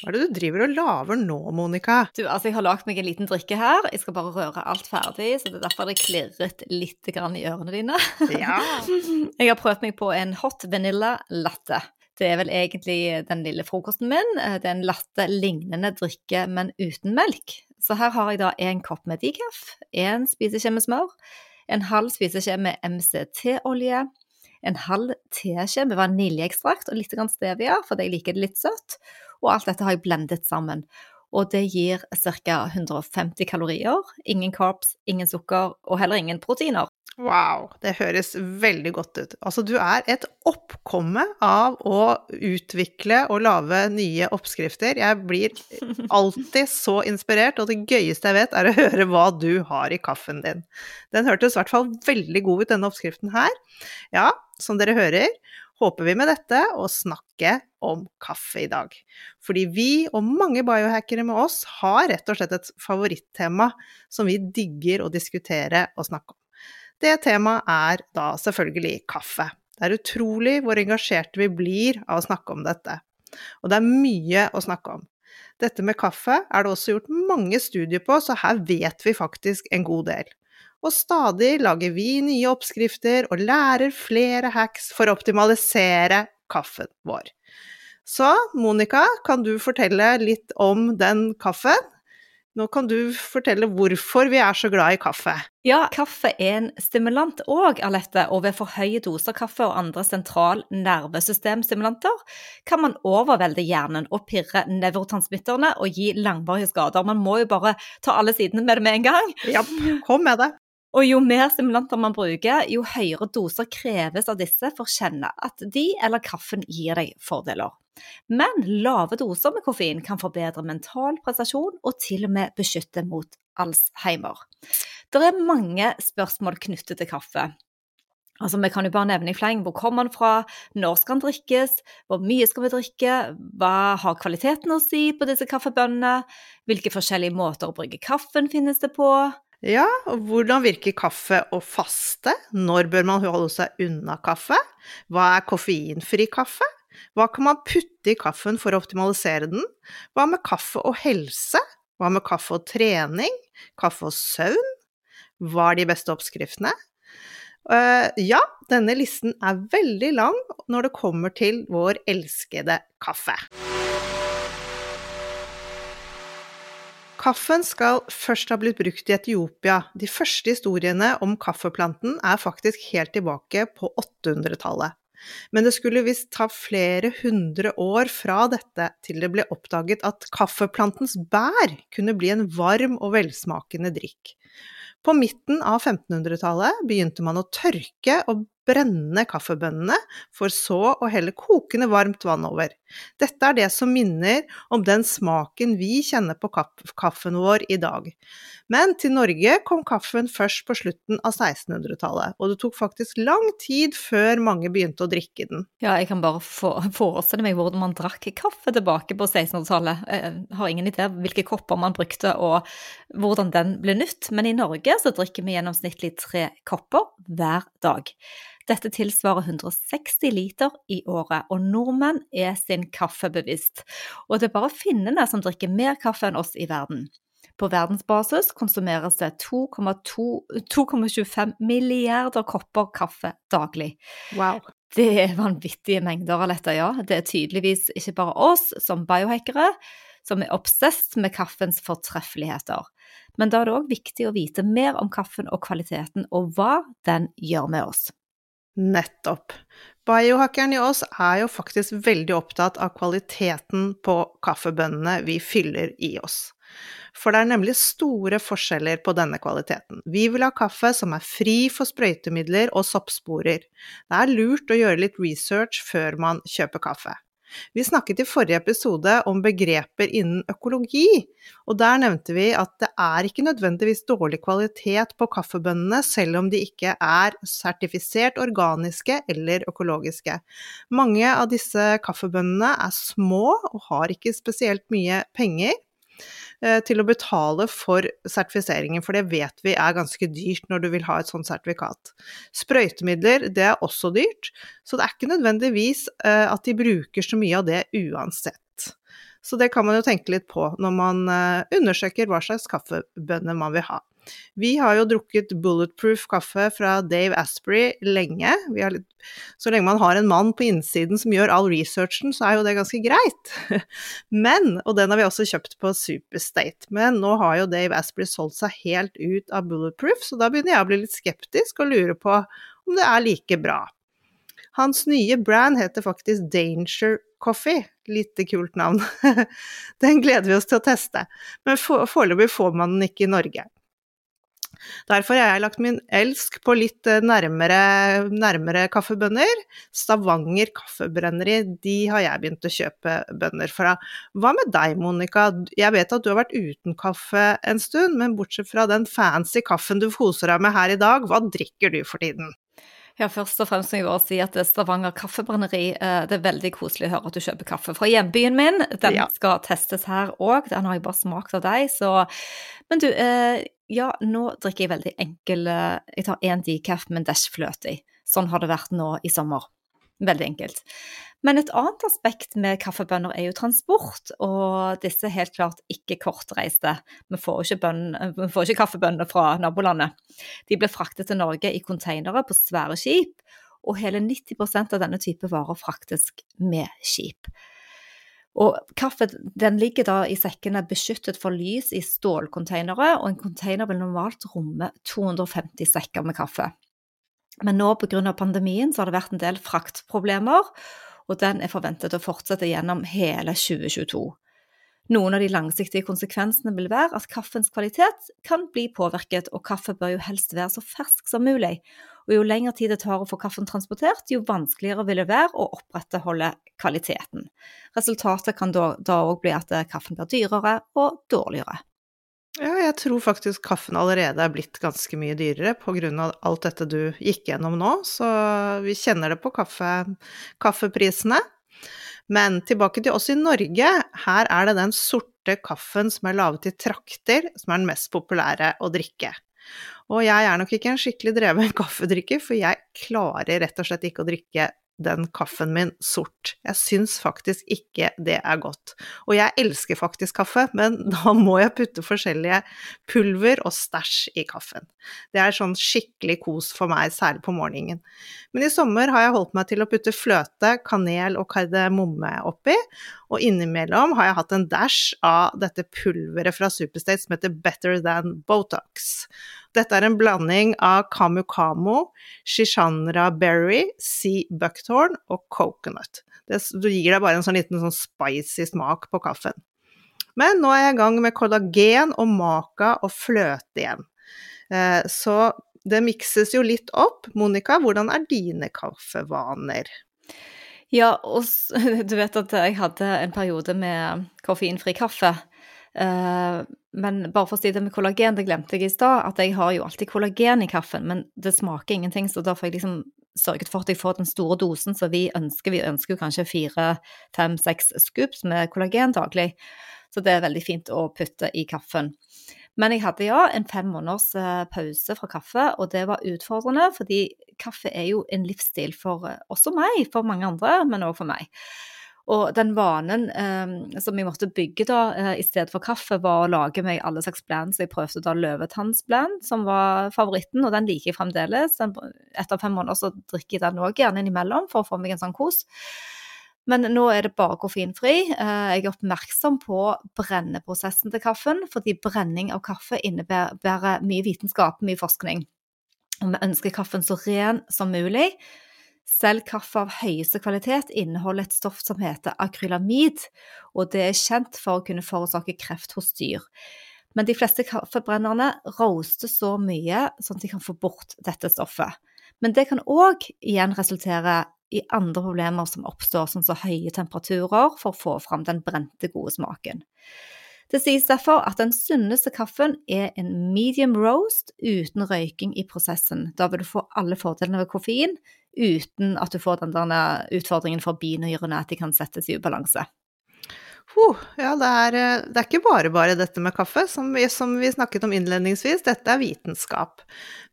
Hva er det du driver og lager nå, Monica? Du, altså Jeg har lagd meg en liten drikke her. Jeg skal bare røre alt ferdig, så det er derfor det klirret litt i ørene dine. Ja. Jeg har prøvd meg på en hot vanilla latte. Det er vel egentlig den lille frokosten min. Det er en latte-lignende drikke, men uten melk. Så her har jeg da en kopp med decaf, en spiseskje med smør, en halv spiseskje med MCT-olje, en halv teskje med vaniljeekstrakt og litt stevia, fordi jeg liker det litt søtt og alt dette har jeg blendet sammen. Og det gir ca. 150 kalorier, ingen carbs, ingen sukker og heller ingen proteiner. Wow, det høres veldig godt ut. Altså, du er et oppkomme av å utvikle og lage nye oppskrifter. Jeg blir alltid så inspirert, og det gøyeste jeg vet, er å høre hva du har i kaffen din. Den hørtes i hvert fall veldig god ut, denne oppskriften her. Ja, som dere hører, håper vi med dette å snakke om kaffe i dag. Fordi vi og mange biohackere med oss har rett og slett et favorittema som vi digger å diskutere og snakke om. Det temaet er da selvfølgelig kaffe. Det er utrolig hvor engasjerte vi blir av å snakke om dette. Og det er mye å snakke om. Dette med kaffe er det også gjort mange studier på, så her vet vi faktisk en god del og stadig lager vi nye oppskrifter og lærer flere hacks for å optimalisere kaffen vår. Så Monica, kan du fortelle litt om den kaffen? Nå kan du fortelle hvorfor vi er så glad i kaffe. Ja, kaffe er en stimulant òg, Alette, og ved for høye doser kaffe og andre sentral nervesystemstimulanter kan man overvelde hjernen og pirre nevrotransmitterne og gi langvarige skader. Man må jo bare ta alle sidene med det med en gang. Ja, kom med det. Og jo mer stimulanter man bruker, jo høyere doser kreves av disse for å kjenne at de eller kaffen gir deg fordeler. Men lave doser med koffein kan forbedre mental prestasjon og til og med beskytte mot Alzheimer. Det er mange spørsmål knyttet til kaffe. Altså, Vi kan jo bare nevne i fleng hvor kommer den fra, når skal den drikkes, hvor mye skal vi drikke, hva har kvaliteten å si på disse kaffebønnene, hvilke forskjellige måter å brygge kaffen finnes det på, ja, og hvordan virker kaffe og faste? Når bør man holde seg unna kaffe? Hva er koffeinfri kaffe? Hva kan man putte i kaffen for å optimalisere den? Hva med kaffe og helse? Hva med kaffe og trening? Kaffe og søvn? Hva er de beste oppskriftene? Uh, ja, denne listen er veldig lang når det kommer til vår elskede kaffe. Kaffen skal først ha blitt brukt i Etiopia. De første historiene om kaffeplanten er faktisk helt tilbake på 800-tallet. Men det skulle visst ta flere hundre år fra dette til det ble oppdaget at kaffeplantens bær kunne bli en varm og velsmakende drikk. På midten av 1500-tallet begynte man å tørke og brenne kaffebønnene, for så å helle kokende varmt vann over. Dette er det som minner om den smaken vi kjenner på kaffen vår i dag. Men til Norge kom kaffen først på slutten av 1600-tallet, og det tok faktisk lang tid før mange begynte å drikke den. Ja, jeg kan bare forestille meg hvordan man drakk kaffe tilbake på 1600-tallet. Jeg har ingen idé hvilke kopper man brukte og hvordan den ble nytt, men i Norge så drikker vi gjennomsnittlig tre kopper hver dag. Dette tilsvarer 160 liter i året, og nordmenn er sin kaffe bevisst. Og det er bare finnene som drikker mer kaffe enn oss i verden. På verdensbasis konsumeres det 2,25 milliarder kopper kaffe daglig. Wow. Det er vanvittige mengder av dette, ja. Det er tydeligvis ikke bare oss som biohackere som er obsesst med kaffens fortreffeligheter. Men da er det òg viktig å vite mer om kaffen og kvaliteten, og hva den gjør med oss. Nettopp. Biohackeren i oss er jo faktisk veldig opptatt av kvaliteten på kaffebønnene vi fyller i oss. For det er nemlig store forskjeller på denne kvaliteten. Vi vil ha kaffe som er fri for sprøytemidler og soppsporer. Det er lurt å gjøre litt research før man kjøper kaffe. Vi snakket i forrige episode om begreper innen økologi, og der nevnte vi at det er ikke nødvendigvis dårlig kvalitet på kaffebønnene selv om de ikke er sertifisert organiske eller økologiske. Mange av disse kaffebønnene er små og har ikke spesielt mye penger, til å betale for sertifiseringen, for det vet vi er ganske dyrt når du vil ha et sånt sertifikat. Sprøytemidler, det er også dyrt, så det er ikke nødvendigvis eh, at de bruker så mye av det uansett. Så det kan man jo tenke litt på når man eh, undersøker hva slags kaffebønner man vil ha. Vi har jo drukket bulletproof kaffe fra Dave Asprey lenge. Litt, så lenge man har en mann på innsiden som gjør all researchen, så er jo det ganske greit. Men, og den har vi også kjøpt på Superstate, men nå har jo Dave Asprey solgt seg helt ut av bulletproof, så da begynner jeg å bli litt skeptisk og lure på om det er like bra. Hans nye brand heter faktisk Danger Coffee. Lite kult navn. Den gleder vi oss til å teste, men foreløpig får man den ikke i Norge. Derfor har jeg lagt min elsk på litt eh, nærmere, nærmere kaffebønner. Stavanger Kaffebrenneri, de har jeg begynt å kjøpe bønner fra. Hva med deg, Monica? Jeg vet at du har vært uten kaffe en stund, men bortsett fra den fancy kaffen du koser deg med her i dag, hva drikker du for tiden? Ja, først og fremst må jeg bare si at Stavanger Kaffebrenneri eh, Det er veldig koselig å høre at du kjøper kaffe fra hjembyen min. Den ja. skal testes her òg. Den har jeg bare smakt av deg, så Men du, eh, ja, nå drikker jeg veldig enkel eh, Jeg tar én decaf med en dash fløte i. Sånn har det vært nå i sommer. Veldig enkelt. Men et annet aspekt med kaffebønner er jo transport, og disse er helt klart ikke kortreiste. Vi får ikke, bønner, vi får ikke kaffebønner fra nabolandet. De blir fraktet til Norge i containere på svære skip, og hele 90% av denne type varer fraktes med skip. Og kaffe den ligger da i sekkene beskyttet for lys i stålkonteinere, og en container vil normalt romme 250 sekker med kaffe. Men nå pga. pandemien så har det vært en del fraktproblemer, og den er forventet å fortsette gjennom hele 2022. Noen av de langsiktige konsekvensene vil være at kaffens kvalitet kan bli påvirket, og kaffe bør jo helst være så fersk som mulig. Og jo lengre tid det tar å få kaffen transportert, jo vanskeligere vil det være å opprettholde kvaliteten. Resultatet kan da òg bli at kaffen blir dyrere og dårligere. Ja, jeg tror faktisk kaffen allerede er blitt ganske mye dyrere pga. alt dette du gikk gjennom nå, så vi kjenner det på kaffe, kaffeprisene. Men tilbake til oss i Norge. Her er det den sorte kaffen som er laget i trakter, som er den mest populære å drikke. Og jeg er nok ikke en skikkelig dreven kaffedrikker, for jeg klarer rett og slett ikke å drikke den kaffen min sort. Jeg syns faktisk ikke det er godt. Og jeg elsker faktisk kaffe, men da må jeg putte forskjellige pulver og stæsj i kaffen. Det er sånn skikkelig kos for meg, særlig på morgenen. Men i sommer har jeg holdt meg til å putte fløte, kanel og kardemomme oppi, og innimellom har jeg hatt en dash av dette pulveret fra Superstate som heter Better Than Botox. Dette er en blanding av Camu Camo, Shishanra Berry, Sea Buckthorn og Coconut. Det, du gir deg bare en sånn liten sånn spicy smak på kaffen. Men nå er jeg i gang med kollagen og maka og fløte igjen. Eh, så det mikses jo litt opp. Monica, hvordan er dine kaffevaner? Ja, og du vet at jeg hadde en periode med koffeinfri kaffe. Uh, men bare for å si det med kollagen, det glemte jeg i stad, at jeg har jo alltid kollagen i kaffen, men det smaker ingenting, så da får jeg liksom sørget for at jeg får den store dosen som vi ønsker. Vi ønsker jo kanskje fire, fem, seks scoops med kollagen daglig, så det er veldig fint å putte i kaffen. Men jeg hadde ja en fem måneders eh, pause fra kaffe, og det var utfordrende, fordi kaffe er jo en livsstil for eh, også meg, for mange andre, men òg for meg. Og den vanen eh, som jeg måtte bygge da, eh, i stedet for kaffe, var å lage meg alle slags blend. Så jeg prøvde da løvetannsblend, som var favoritten, og den liker jeg fremdeles. etter fem måneder så drikker jeg den òg gjerne innimellom for å få meg en sånn kos. Men nå er det bare koffeinfri. Eh, jeg er oppmerksom på brenneprosessen til kaffen, fordi brenning av kaffe innebærer mye vitenskap, mye forskning. Og vi ønsker kaffen så ren som mulig Selv kaffe av høyeste kvalitet inneholder et stoff som heter akrylamid, og det er kjent for å kunne forårsake kreft hos dyr. Men de fleste kaffebrennerne roaster så mye sånn at de kan få bort dette stoffet. Men det kan òg igjen resultere i andre problemer som oppstår, sånn som høye temperaturer, for å få fram den brente, gode smaken. Det sies derfor at den sunneste kaffen er en medium roast uten røyking i prosessen. Da vil du få alle fordelene ved koffein uten at du får den utfordringen for binyrene at de kan settes i ubalanse. Uh, ja, det er, eh, det er, ikke bare bare dette med kaffe, som vi, som vi, snakket om innledningsvis. Dette er vitenskap.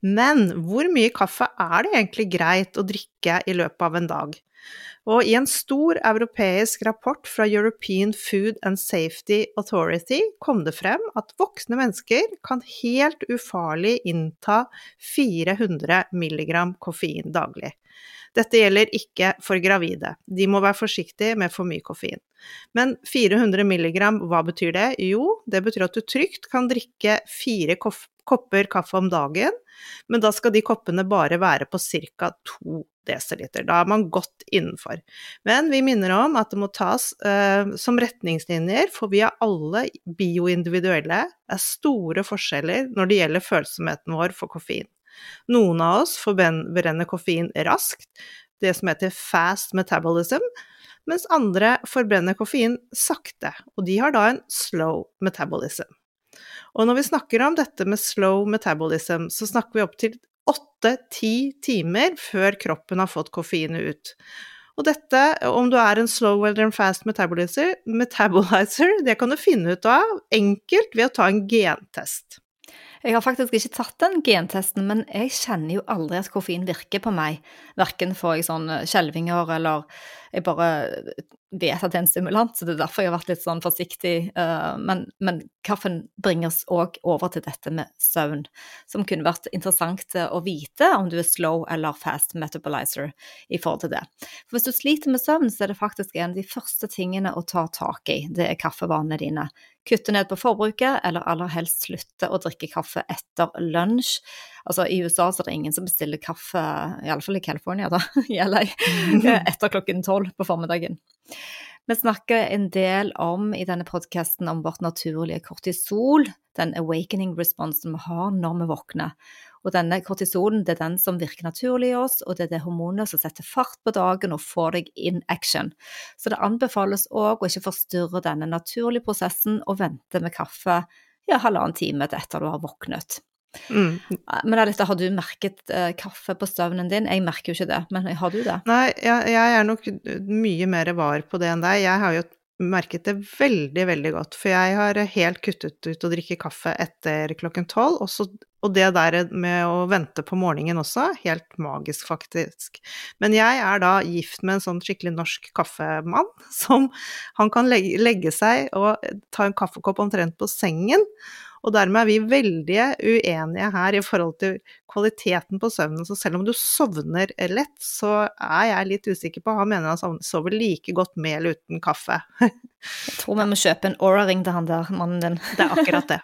Men hvor mye kaffe er det egentlig greit å drikke i løpet av en dag? Og i en stor europeisk rapport fra European Food and Safety Authority kom det frem at voksne mennesker kan helt ufarlig innta 400 mg koffein daglig. Dette gjelder ikke for gravide. De må være forsiktige med for mye koffein. Men 400 milligram, hva betyr det? Jo, det betyr at du trygt kan drikke fire kopper kaffe om dagen, men da skal de koppene bare være på ca. 2 dl. Da er man godt innenfor. Men vi minner om at det må tas eh, som retningslinjer, for vi er alle bioindividuelle. Det er store forskjeller når det gjelder følsomheten vår for koffein. Noen av oss forbrenner koffein raskt, det som heter fast metabolism, mens andre forbrenner koffein sakte, og de har da en slow metabolism. Og når vi snakker om dette med slow metabolism, så snakker vi opp til åtte-ti timer før kroppen har fått koffeinet ut. Og dette, om du er en slow eller en fast metabolizer, metabolizer, det kan du finne ut av enkelt ved å ta en gentest. Jeg har faktisk ikke tatt den gentesten, men jeg kjenner jo aldri at koffein virker på meg. Verken får jeg sånn skjelvinger eller jeg bare vet at det er en stimulant, så det er derfor jeg har vært litt sånn forsiktig. Eh, men, men kaffen bringer oss òg over til dette med søvn, som kunne vært interessant å vite om du er slow eller fast metabolizer i forhold til det. For hvis du sliter med søvn, så er det faktisk en av de første tingene å ta tak i. Det er kaffevanene dine. Kutte ned på forbruket, eller aller helst slutte å drikke kaffe etter lunsj. Altså I USA så er det ingen som bestiller kaffe, iallfall i California, da, i LA, etter klokken tolv på formiddagen. Vi snakker en del om i denne podkasten om vårt naturlige kortisol, den awakening responsen vi har når vi våkner. Og denne kortisolen det er den som virker naturlig i oss, og det er det hormonet som setter fart på dagen og får deg in action. Så det anbefales òg å ikke forstyrre denne naturlige prosessen og vente med kaffe ja, halvannen time etter du har våknet. Mm. Men Alita, har du merket uh, kaffe på støvnen din? Jeg merker jo ikke det, men har du det? Nei, jeg, jeg, er nok mye mer var på det enn deg. Jeg har jo merket det veldig, veldig godt, for jeg har helt kuttet ut å drikke kaffe etter klokken tolv. Og det der med å vente på morgenen også, helt magisk, faktisk. Men jeg er da gift med en sånn skikkelig norsk kaffemann, som han kan legge, legge seg og ta en kaffekopp omtrent på sengen. Og dermed er vi veldig uenige her i forhold til kvaliteten på søvnen. Så selv om du sovner lett, så er jeg litt usikker på Han mener han sover like godt med eller uten kaffe. jeg tror vi må kjøpe en Aura-ring til han der, mannen din. Det er akkurat det.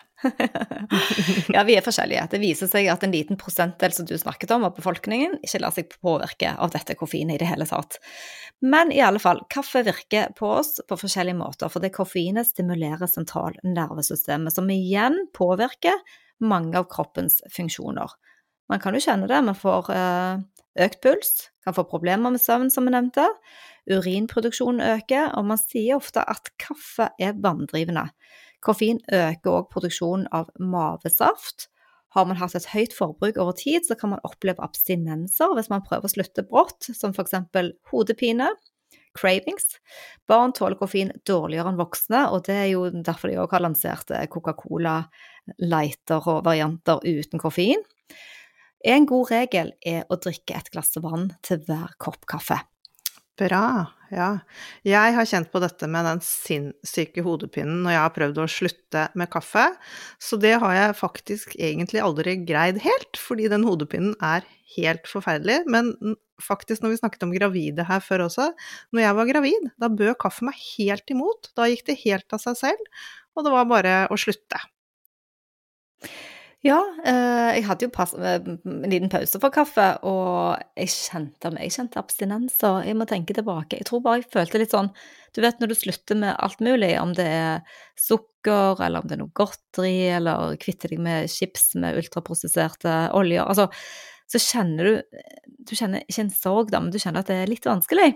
Ja, vi er forskjellige. Det viser seg at en liten prosentdel som du snakket om av befolkningen, ikke lar seg påvirke av dette koffeinet i det hele tatt. Men i alle fall, kaffe virker på oss på forskjellige måter, for det koffeinet stimulerer sentralnervesystemet, som igjen påvirker mange av kroppens funksjoner. Man kan jo kjenne det, man får eh, økt puls, kan få problemer med søvn, som vi nevnte. Urinproduksjonen øker, og man sier ofte at kaffe er vanndrivende. Koffein øker òg produksjonen av mavesaft. Har man hatt et høyt forbruk over tid, så kan man oppleve abstinenser hvis man prøver å slutte brått, som f.eks. hodepine, cravings. Barn tåler koffein dårligere enn voksne, og det er jo derfor de òg har lansert eh, Coca-Cola lighter og varianter uten koffein. En god regel er å drikke et glass vann til hver kopp kaffe. Bra, ja. Jeg har kjent på dette med den sinnssyke hodepinen når jeg har prøvd å slutte med kaffe, så det har jeg faktisk egentlig aldri greid helt, fordi den hodepinen er helt forferdelig. Men faktisk, når vi snakket om gravide her før også, når jeg var gravid, da bød kaffe meg helt imot. Da gikk det helt av seg selv, og det var bare å slutte. Ja, eh, jeg hadde jo eh, en liten pause for kaffe, og jeg kjente, jeg kjente abstinenser. Jeg må tenke tilbake. Jeg tror bare jeg følte litt sånn Du vet når du slutter med alt mulig, om det er sukker, eller om det er noe godteri, eller kvitter deg med chips med ultraprosesserte oljer. Altså, så kjenner du Du kjenner ikke en sorg, da, men du kjenner at det er litt vanskelig.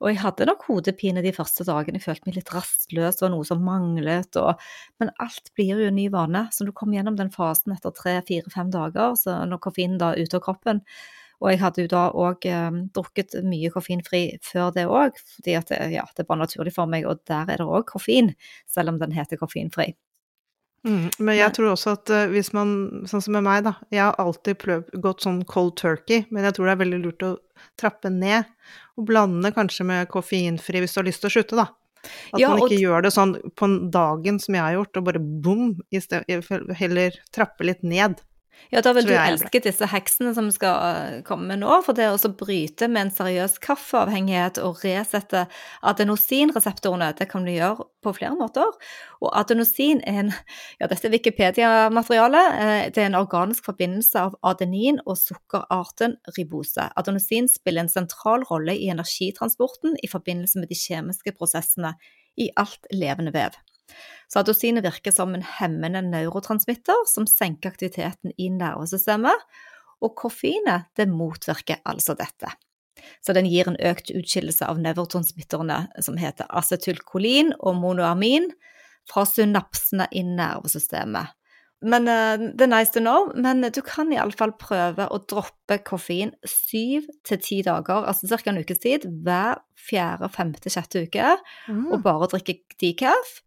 Og jeg hadde nok hodepine de første dagene, jeg følte meg litt rastløs og noe som manglet. Og, men alt blir jo en ny vane. Så du kommer gjennom den fasen etter tre, fire, fem dager, så når koffeinen da er ute av kroppen. Og jeg hadde jo da òg eh, drukket mye koffeinfri før det òg, fordi at det, ja, det bare naturlig for meg, og der er det òg koffein, selv om den heter koffeinfri. Mm, men jeg tror også at uh, hvis man, sånn som med meg, da Jeg har alltid prøvd, gått sånn cold turkey, men jeg tror det er veldig lurt å trappe ned. Og blande kanskje med koffeinfri hvis du har lyst til å slutte, da. At ja, man ikke gjør det sånn på dagen som jeg har gjort, og bare bom, heller trappe litt ned. Ja, da vil du elske disse heksene som skal eh, komme nå, for det å bryte med en seriøs kaffeavhengighet og resette adenosinreseptorene, det kan du gjøre på flere måter. Og adenosin er en ja, dette er Wikipedia-materiale. Eh, det er en organisk forbindelse av adenin og sukkerarten ribose. Adenosin spiller en sentral rolle i energitransporten i forbindelse med de kjemiske prosessene i alt levende vev. Så virker som en hemmende neurotransmitter som senker aktiviteten i nervesystemet, og koffeinet det motvirker altså dette. Så den gir en økt utskillelse av nevrotransmitterne som heter acetylkolin og monoamin fra synapsene i nervesystemet. Men uh, det er nice to know, men du kan iallfall prøve å droppe koffein syv til ti dager, altså ca. en ukes tid, hver fjerde, femte, sjette uke, mm. og bare drikke decaf.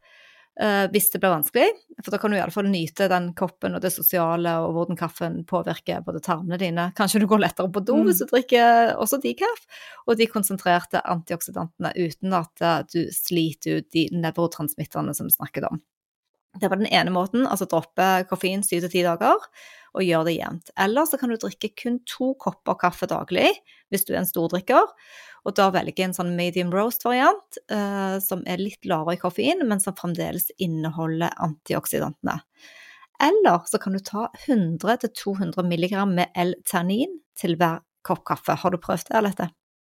Uh, hvis det blir vanskelig, for da kan du iallfall nyte den koppen og det sosiale og hvordan kaffen påvirker både tarmene dine. Kanskje du går lettere på do mm. hvis du drikker også decaf, og de konsentrerte antioksidantene uten at du sliter ut de nevrotransmitterne som vi snakket om. Det var den ene måten, altså droppe koffein syv til ti dager og gjøre det jevnt. Eller så kan du drikke kun to kopper kaffe daglig hvis du er en stordrikker og da velge en sånn medium roast-variant eh, som er litt lavere i koffein, men som fremdeles inneholder antioksidantene. Eller så kan du ta 100-200 mg med L-ternin til hver kopp kaffe. Har du prøvd det, Alette?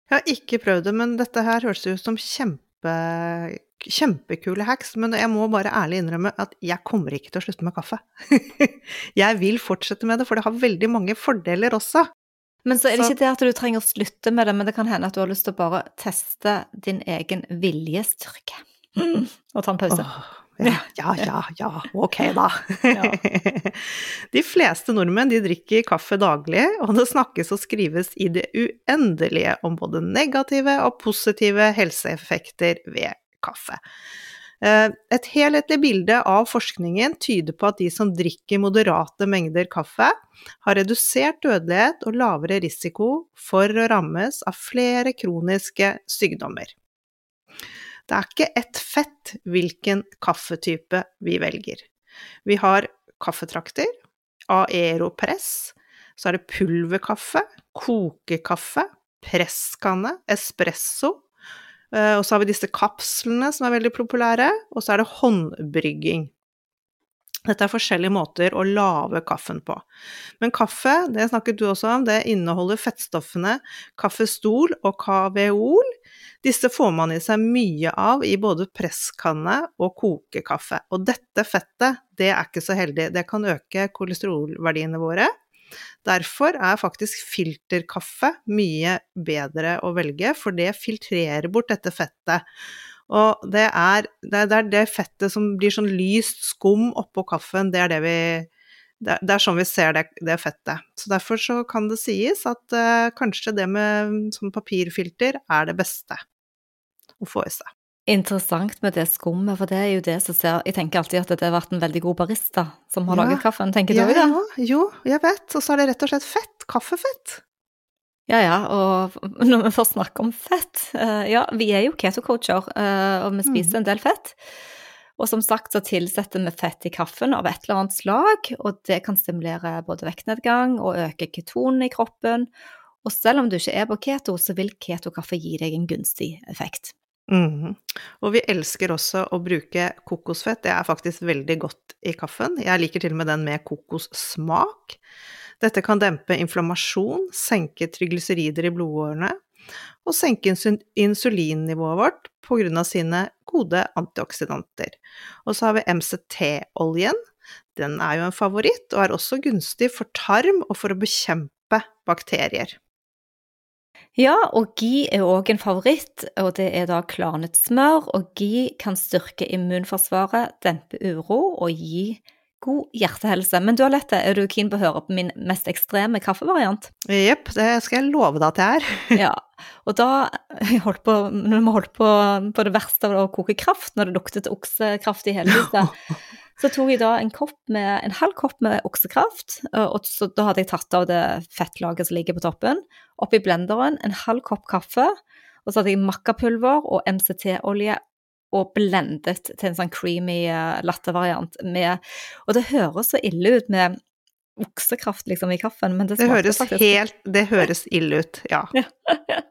Jeg har ikke prøvd det, men dette her høres ut som kjempe, kjempekule hacks. Men jeg må bare ærlig innrømme at jeg kommer ikke til å slutte med kaffe. jeg vil fortsette med det, for det har veldig mange fordeler også. Men så er det ikke det at du trenger å slutte med det, men det kan hende at du har lyst til å bare teste din egen viljestyrke. Mm. Og ta en pause. Oh, ja, ja, ja, ja, ok da. De fleste nordmenn de drikker kaffe daglig, og det snakkes og skrives i det uendelige om både negative og positive helseeffekter ved kaffe. Eh, et helhetlig bilde av forskningen tyder på at de som drikker moderate mengder kaffe, har redusert dødelighet og lavere risiko for å rammes av flere kroniske sykdommer. Det er ikke ett fett hvilken kaffetype vi velger. Vi har kaffetrakter, aeropress, så er det pulverkaffe, kokekaffe, presskanne, espresso, og så har vi disse kapslene som er veldig populære, og så er det håndbrygging. Dette er forskjellige måter å lage kaffen på. Men kaffe, det snakket du også om, det inneholder fettstoffene kaffestol og kaveol. Disse får man i seg mye av i både presskanne og kokekaffe. Og dette fettet, det er ikke så heldig. Det kan øke kolesterolverdiene våre, Derfor er faktisk filterkaffe mye bedre å velge, for det filtrerer bort dette fettet. Og det er det, er det fettet som blir sånn lyst skum oppå kaffen, det er det vi det, er sånn vi ser det, fettet. Så derfor så kan det sies at uh, kanskje det med sånn papirfilter er det beste å få i seg interessant med det skummet, for det er jo det som ser Jeg tenker alltid at det har vært en veldig god barista som har ja. laget kaffen. Tenker ja, du det? Ja, jo, jeg vet. Og så er det rett og slett fett. Kaffefett. Ja ja, og når vi først snakker om fett uh, Ja, vi er jo keto-coacher, uh, og vi spiser mm. en del fett. Og som sagt så tilsetter vi fett i kaffen av et eller annet slag, og det kan stimulere både vektnedgang og øke ketonene i kroppen. Og selv om du ikke er på keto, så vil ketokaffe gi deg en gunstig effekt. Mhm. Og vi elsker også å bruke kokosfett, det er faktisk veldig godt i kaffen. Jeg liker til og med den med kokossmak. Dette kan dempe inflammasjon, senke triglycerider i blodårene og senke insulinnivået vårt av sine gode antioksidanter. Og så har vi MCT-oljen. Den er jo en favoritt, og er også gunstig for tarm og for å bekjempe bakterier. Ja, og ghee er òg en favoritt, og det er da klarnet smør. Og ghee kan styrke immunforsvaret, dempe uro og gi god hjertehelse. Men du Alette, er du keen på å høre på min mest ekstreme kaffevariant? Jepp, det skal jeg love deg at jeg er. Ja, og da holdt på, når vi holdt på på det verste av å koke kraft, når det luktet oksekraft i hele huset, så tok jeg da en, kopp med, en halv kopp med oksekraft, og så da hadde jeg tatt av det fettlaget som ligger på toppen, oppi blenderen, en halv kopp kaffe, og så hadde jeg makkapulver og MCT-olje og blendet til en sånn creamy latte-variant med Og det høres så ille ut med oksekraft liksom i kaffen, men det Det høres faktisk helt Det høres ille ut, ja.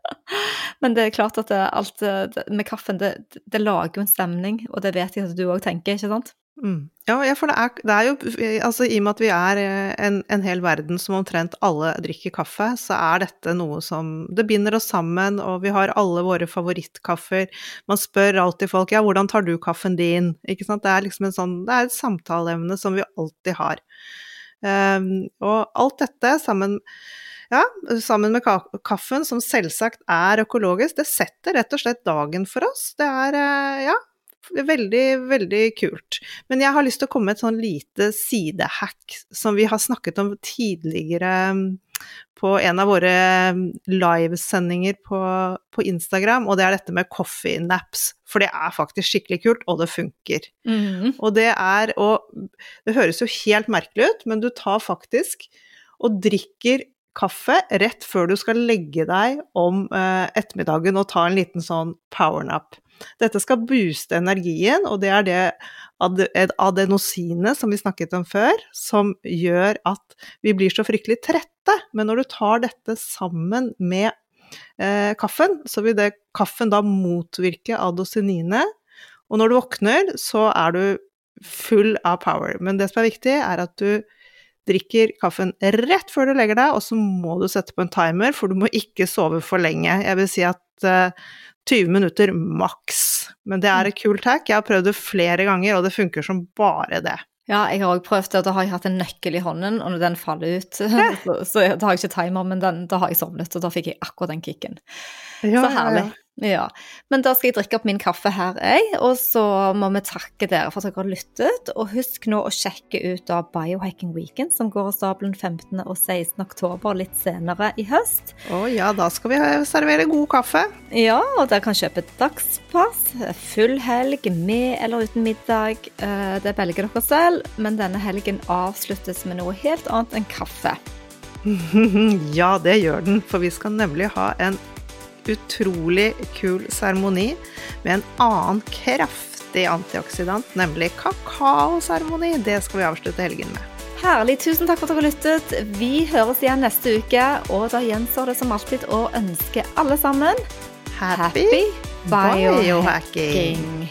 Men det er klart at det, alt eh, det, med kaffen, det, det lager jo en stemning, og det vet jeg at du òg tenker, ikke sant? Mm. Ja, for det er, det er jo Altså, i og med at vi er eh, en, en hel verden som omtrent alle drikker kaffe, så er dette noe som Det binder oss sammen, og vi har alle våre favorittkaffer. Man spør alltid folk ja, hvordan tar du kaffen din? Ikke sant. Det er liksom en sånn Det er et samtaleemne som vi alltid har. Um, og alt dette sammen ja, sammen med kaffen, som selvsagt er økologisk, det setter rett og slett dagen for oss. Det er, eh, ja, veldig, veldig kult. Men jeg har lyst til å komme med et sånn lite sidehack som vi har snakket om tidligere mm, på en av våre mm, livesendinger på, på Instagram, og det er dette med coffee naps. For det er faktisk skikkelig kult, og det funker. Og det er Og det høres jo helt merkelig ut, men du tar faktisk og drikker kaffe rett før du skal legge deg om eh, ettermiddagen og ta en liten sånn powernap. Dette skal booste energien, og det er det ad- adenosinet som vi snakket om før, som gjør at vi blir så fryktelig trette. Men når du tar dette sammen med eh, kaffen, så vil det kaffen da motvirke adosininet, og når du våkner, så er du full av power. Men det som er viktig, er at du drikker kaffen rett før du legger deg, og så må du sette på en timer, for du må ikke sove for lenge. Jeg vil si at uh, 20 minutter maks. Men det er et kult hack. Jeg har prøvd det flere ganger, og det funker som bare det. Ja, jeg har også prøvd det, og da har jeg hatt en nøkkel i hånden, og når den faller ut, så, så da har jeg ikke timer, men den, da har jeg sovnet, og da fikk jeg akkurat den kicken. så herlig. Ja. Men da skal jeg drikke opp min kaffe her, jeg, og så må vi takke dere for at dere har lyttet. Og husk nå å sjekke ut da Biohacking Weekend, som går av stabelen 15. og 16. oktober litt senere i høst. Å ja, da skal vi servere god kaffe. Ja, og dere kan kjøpe dagspass, full helg, med eller uten middag. Eh, Det velger dere selv, men denne helgen avsluttes med noe helt annet enn kaffe. ja, det gjør den, for vi skal nemlig ha en utrolig kul seremoni med en annen kraftig antioksidant, nemlig kakaoseremoni. Det skal vi avslutte helgen med. Herlig. Tusen takk for at dere lyttet. Vi høres igjen neste uke, og da gjenstår det som alltid å ønske alle sammen Happy, biohacking.